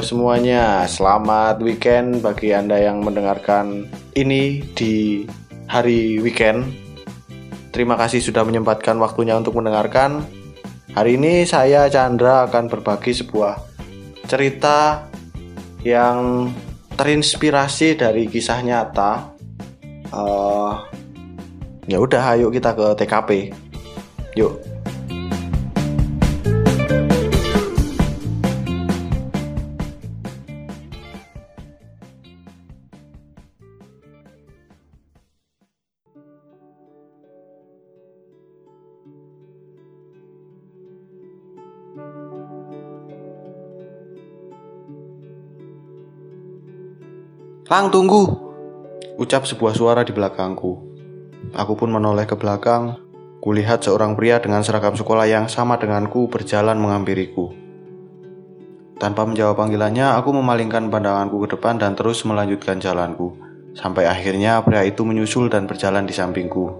Semuanya, selamat weekend bagi Anda yang mendengarkan ini di hari weekend. Terima kasih sudah menyempatkan waktunya untuk mendengarkan. Hari ini saya Chandra akan berbagi sebuah cerita yang terinspirasi dari kisah nyata. Uh, ya udah, ayo kita ke TKP. Yuk. Lang tunggu Ucap sebuah suara di belakangku Aku pun menoleh ke belakang Kulihat seorang pria dengan seragam sekolah yang sama denganku berjalan menghampiriku Tanpa menjawab panggilannya, aku memalingkan pandanganku ke depan dan terus melanjutkan jalanku Sampai akhirnya pria itu menyusul dan berjalan di sampingku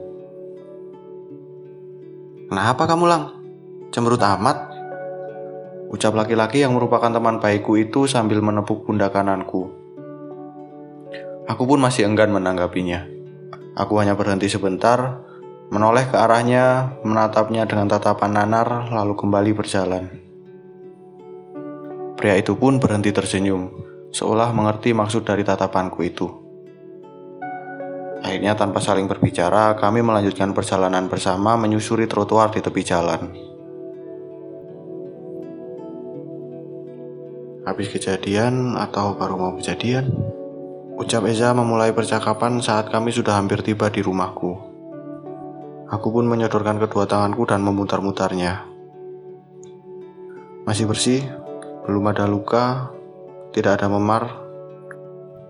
Kenapa kamu lang? Cemberut amat? Ucap laki-laki yang merupakan teman baikku itu sambil menepuk pundak kananku. Aku pun masih enggan menanggapinya. Aku hanya berhenti sebentar, menoleh ke arahnya, menatapnya dengan tatapan nanar, lalu kembali berjalan. Pria itu pun berhenti tersenyum, seolah mengerti maksud dari tatapanku itu. Akhirnya tanpa saling berbicara, kami melanjutkan perjalanan bersama menyusuri trotoar di tepi jalan. Habis kejadian atau baru mau kejadian? Ucap Eza memulai percakapan saat kami sudah hampir tiba di rumahku. Aku pun menyodorkan kedua tanganku dan memutar-mutarnya. Masih bersih, belum ada luka, tidak ada memar.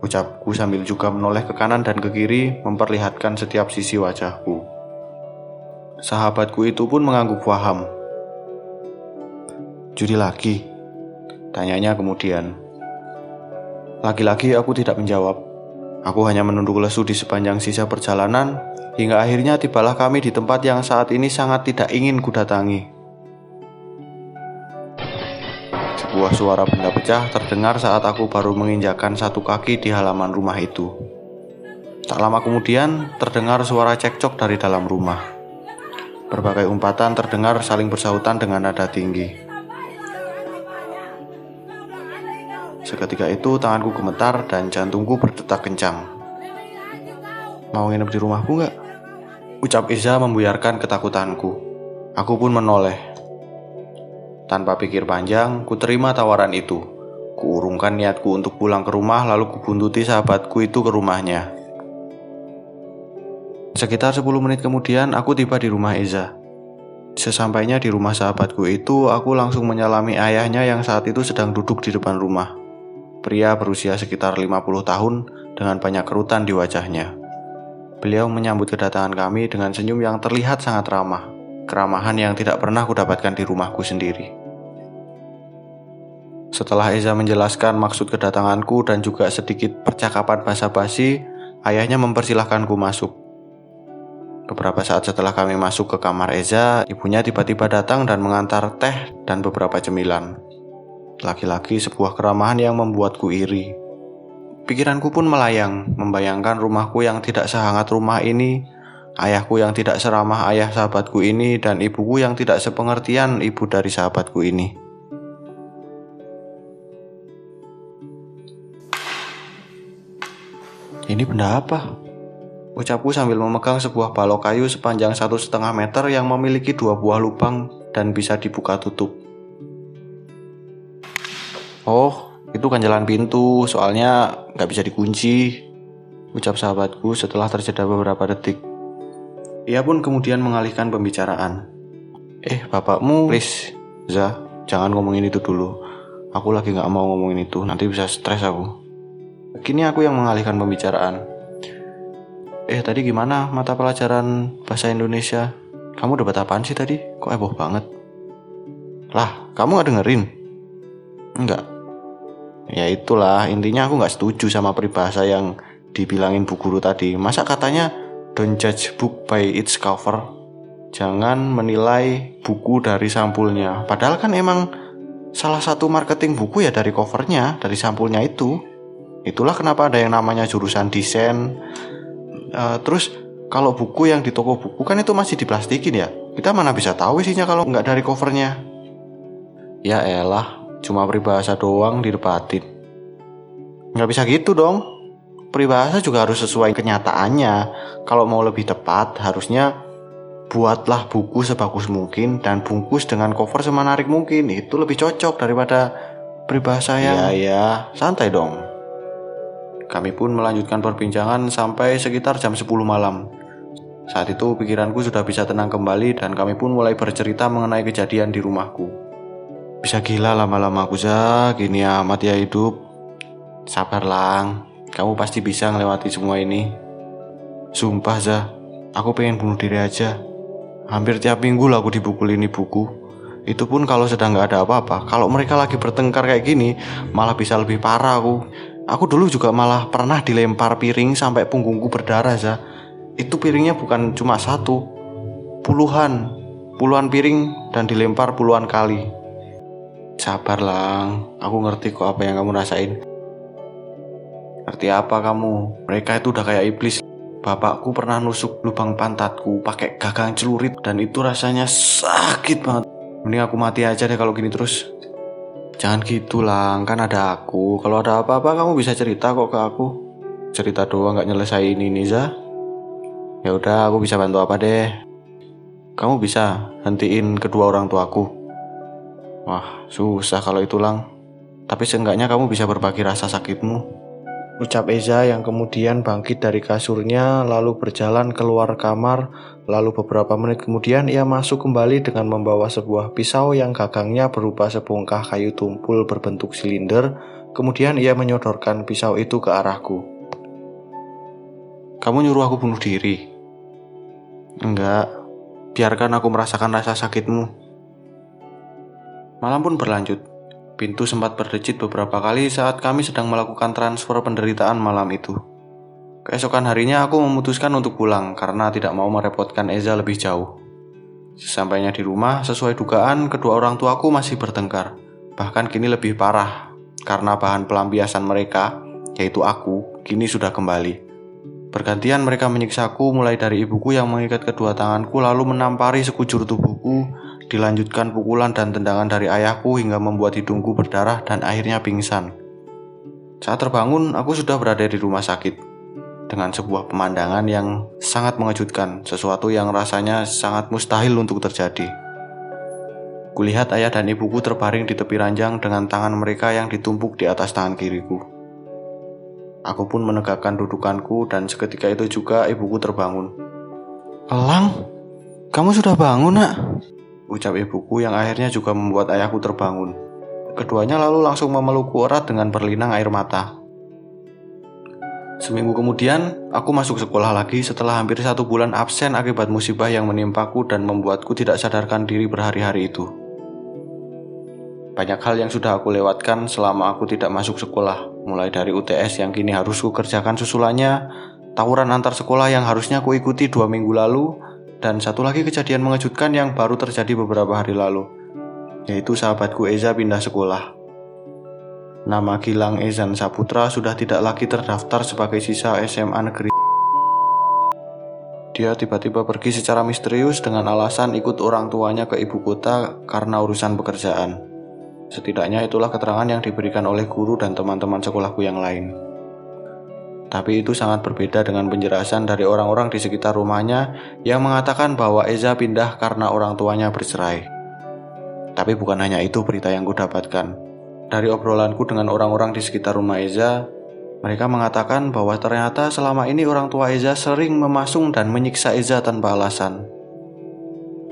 Ucapku sambil juga menoleh ke kanan dan ke kiri memperlihatkan setiap sisi wajahku. Sahabatku itu pun mengangguk paham. Judi lagi? Tanyanya kemudian. Lagi-lagi aku tidak menjawab. Aku hanya menunduk lesu di sepanjang sisa perjalanan, hingga akhirnya tibalah kami di tempat yang saat ini sangat tidak ingin kudatangi. Sebuah suara benda pecah terdengar saat aku baru menginjakan satu kaki di halaman rumah itu. Tak lama kemudian, terdengar suara cekcok dari dalam rumah. Berbagai umpatan terdengar saling bersahutan dengan nada tinggi. Seketika itu tanganku gemetar dan jantungku berdetak kencang. Mau nginep di rumahku nggak? Ucap Iza membuyarkan ketakutanku. Aku pun menoleh. Tanpa pikir panjang, ku terima tawaran itu. Kuurungkan niatku untuk pulang ke rumah lalu kubuntuti sahabatku itu ke rumahnya. Sekitar 10 menit kemudian aku tiba di rumah Iza. Sesampainya di rumah sahabatku itu, aku langsung menyalami ayahnya yang saat itu sedang duduk di depan rumah pria berusia sekitar 50 tahun dengan banyak kerutan di wajahnya. Beliau menyambut kedatangan kami dengan senyum yang terlihat sangat ramah, keramahan yang tidak pernah kudapatkan di rumahku sendiri. Setelah Eza menjelaskan maksud kedatanganku dan juga sedikit percakapan basa-basi, ayahnya mempersilahkanku masuk. Beberapa saat setelah kami masuk ke kamar Eza, ibunya tiba-tiba datang dan mengantar teh dan beberapa cemilan. Laki-laki sebuah keramahan yang membuatku iri. Pikiranku pun melayang, membayangkan rumahku yang tidak sehangat rumah ini, ayahku yang tidak seramah ayah sahabatku ini, dan ibuku yang tidak sepengertian ibu dari sahabatku ini. Ini benda apa? Ucapku sambil memegang sebuah balok kayu sepanjang satu setengah meter yang memiliki dua buah lubang dan bisa dibuka tutup. Oh, itu kan jalan pintu, soalnya nggak bisa dikunci. Ucap sahabatku setelah terjeda beberapa detik. Ia pun kemudian mengalihkan pembicaraan. Eh, bapakmu, please, Za, jangan ngomongin itu dulu. Aku lagi nggak mau ngomongin itu, nanti bisa stres aku. Kini aku yang mengalihkan pembicaraan. Eh, tadi gimana mata pelajaran bahasa Indonesia? Kamu dapat apaan sih tadi? Kok heboh banget? Lah, kamu gak dengerin? Enggak. Ya itulah intinya aku nggak setuju sama peribahasa yang dibilangin bu guru tadi. Masa katanya don't judge book by its cover. Jangan menilai buku dari sampulnya. Padahal kan emang salah satu marketing buku ya dari covernya, dari sampulnya itu. Itulah kenapa ada yang namanya jurusan desain. Uh, terus kalau buku yang di toko buku kan itu masih diplastikin ya. Kita mana bisa tahu isinya kalau nggak dari covernya. Ya elah, cuma peribahasa doang didepatin. Nggak bisa gitu dong. Peribahasa juga harus sesuai kenyataannya. Kalau mau lebih tepat, harusnya buatlah buku sebagus mungkin dan bungkus dengan cover semenarik mungkin. Itu lebih cocok daripada peribahasa yang... Ya, ya, santai dong. Kami pun melanjutkan perbincangan sampai sekitar jam 10 malam. Saat itu pikiranku sudah bisa tenang kembali dan kami pun mulai bercerita mengenai kejadian di rumahku. Bisa gila lama-lama aku Zah, gini amat ya hidup. Sabar lang, kamu pasti bisa ngelewati semua ini. Sumpah Zah, aku pengen bunuh diri aja. Hampir tiap minggu lah aku dipukulin buku. Itu pun kalau sedang nggak ada apa-apa. Kalau mereka lagi bertengkar kayak gini, malah bisa lebih parah aku. Aku dulu juga malah pernah dilempar piring sampai punggungku berdarah, Za. Itu piringnya bukan cuma satu, puluhan, puluhan piring dan dilempar puluhan kali. Sabar lang, aku ngerti kok apa yang kamu rasain. Ngerti apa kamu? Mereka itu udah kayak iblis Bapakku pernah nusuk lubang pantatku pakai gagang celurit dan itu rasanya sakit banget. Mending aku mati aja deh kalau gini terus. Jangan gitu lang, kan ada aku. Kalau ada apa-apa kamu bisa cerita kok ke aku. Cerita doang nggak nyelesain ini, Za. Ya udah, aku bisa bantu apa deh. Kamu bisa hentiin kedua orang tuaku. Wah, susah kalau itu lang. Tapi seenggaknya kamu bisa berbagi rasa sakitmu. Ucap Eza yang kemudian bangkit dari kasurnya lalu berjalan keluar kamar lalu beberapa menit kemudian ia masuk kembali dengan membawa sebuah pisau yang gagangnya berupa sebongkah kayu tumpul berbentuk silinder kemudian ia menyodorkan pisau itu ke arahku. Kamu nyuruh aku bunuh diri? Enggak, biarkan aku merasakan rasa sakitmu. Malam pun berlanjut. Pintu sempat berdecit beberapa kali saat kami sedang melakukan transfer penderitaan malam itu. Keesokan harinya aku memutuskan untuk pulang karena tidak mau merepotkan Eza lebih jauh. Sesampainya di rumah, sesuai dugaan, kedua orang tuaku masih bertengkar. Bahkan kini lebih parah karena bahan pelampiasan mereka, yaitu aku, kini sudah kembali. Bergantian mereka menyiksaku mulai dari ibuku yang mengikat kedua tanganku lalu menampari sekujur tubuhku Dilanjutkan pukulan dan tendangan dari ayahku hingga membuat hidungku berdarah dan akhirnya pingsan. Saat terbangun, aku sudah berada di rumah sakit dengan sebuah pemandangan yang sangat mengejutkan, sesuatu yang rasanya sangat mustahil untuk terjadi. Kulihat ayah dan ibuku terbaring di tepi ranjang dengan tangan mereka yang ditumpuk di atas tangan kiriku. Aku pun menegakkan dudukanku dan seketika itu juga ibuku terbangun. Elang, kamu sudah bangun nak? Ucap ibuku yang akhirnya juga membuat ayahku terbangun. Keduanya lalu langsung memelukku erat dengan berlinang air mata. Seminggu kemudian, aku masuk sekolah lagi setelah hampir satu bulan absen akibat musibah yang menimpaku dan membuatku tidak sadarkan diri berhari-hari itu. Banyak hal yang sudah aku lewatkan selama aku tidak masuk sekolah, mulai dari UTS yang kini harus kukerjakan susulannya, tawuran antar sekolah yang harusnya kuikuti dua minggu lalu, dan satu lagi kejadian mengejutkan yang baru terjadi beberapa hari lalu, yaitu sahabatku Eza pindah sekolah. Nama Gilang Ezan Saputra sudah tidak lagi terdaftar sebagai sisa SMA negeri. Dia tiba-tiba pergi secara misterius dengan alasan ikut orang tuanya ke ibu kota karena urusan pekerjaan. Setidaknya itulah keterangan yang diberikan oleh guru dan teman-teman sekolahku yang lain. Tapi itu sangat berbeda dengan penjelasan dari orang-orang di sekitar rumahnya yang mengatakan bahwa Eza pindah karena orang tuanya bercerai. Tapi bukan hanya itu berita yang kudapatkan. Dari obrolanku dengan orang-orang di sekitar rumah Eza, mereka mengatakan bahwa ternyata selama ini orang tua Eza sering memasung dan menyiksa Eza tanpa alasan.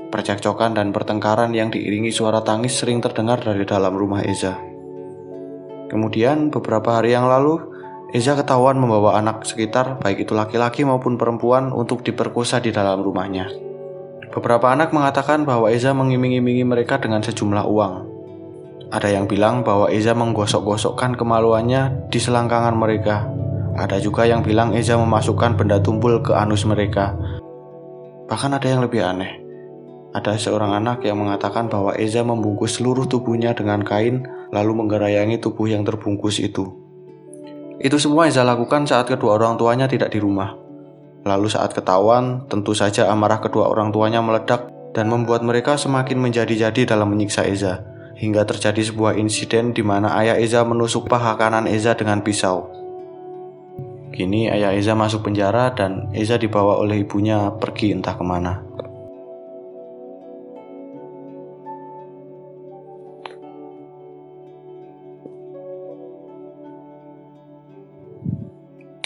Percekcokan dan pertengkaran yang diiringi suara tangis sering terdengar dari dalam rumah Eza. Kemudian beberapa hari yang lalu, Eza ketahuan membawa anak sekitar, baik itu laki-laki maupun perempuan, untuk diperkosa di dalam rumahnya. Beberapa anak mengatakan bahwa Eza mengiming-imingi mereka dengan sejumlah uang. Ada yang bilang bahwa Eza menggosok-gosokkan kemaluannya di selangkangan mereka. Ada juga yang bilang Eza memasukkan benda tumpul ke anus mereka. Bahkan ada yang lebih aneh. ada seorang anak yang mengatakan bahwa Eza membungkus seluruh tubuhnya dengan kain lalu menggerayangi tubuh yang terbungkus itu. Itu semua Eza lakukan saat kedua orang tuanya tidak di rumah. Lalu saat ketahuan, tentu saja amarah kedua orang tuanya meledak dan membuat mereka semakin menjadi-jadi dalam menyiksa Eza. Hingga terjadi sebuah insiden di mana ayah Eza menusuk paha kanan Eza dengan pisau. Kini ayah Eza masuk penjara dan Eza dibawa oleh ibunya pergi entah ke mana.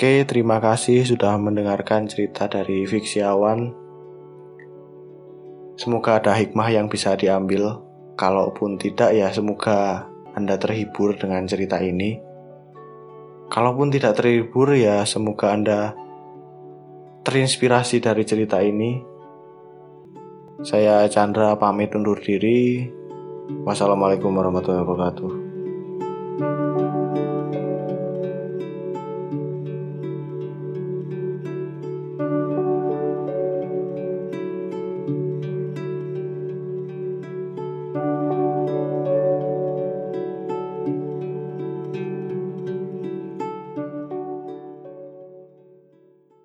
Oke, terima kasih sudah mendengarkan cerita dari Fiksi Awan. Semoga ada hikmah yang bisa diambil. Kalaupun tidak, ya semoga Anda terhibur dengan cerita ini. Kalaupun tidak terhibur, ya semoga Anda terinspirasi dari cerita ini. Saya Chandra pamit undur diri. Wassalamualaikum warahmatullahi wabarakatuh.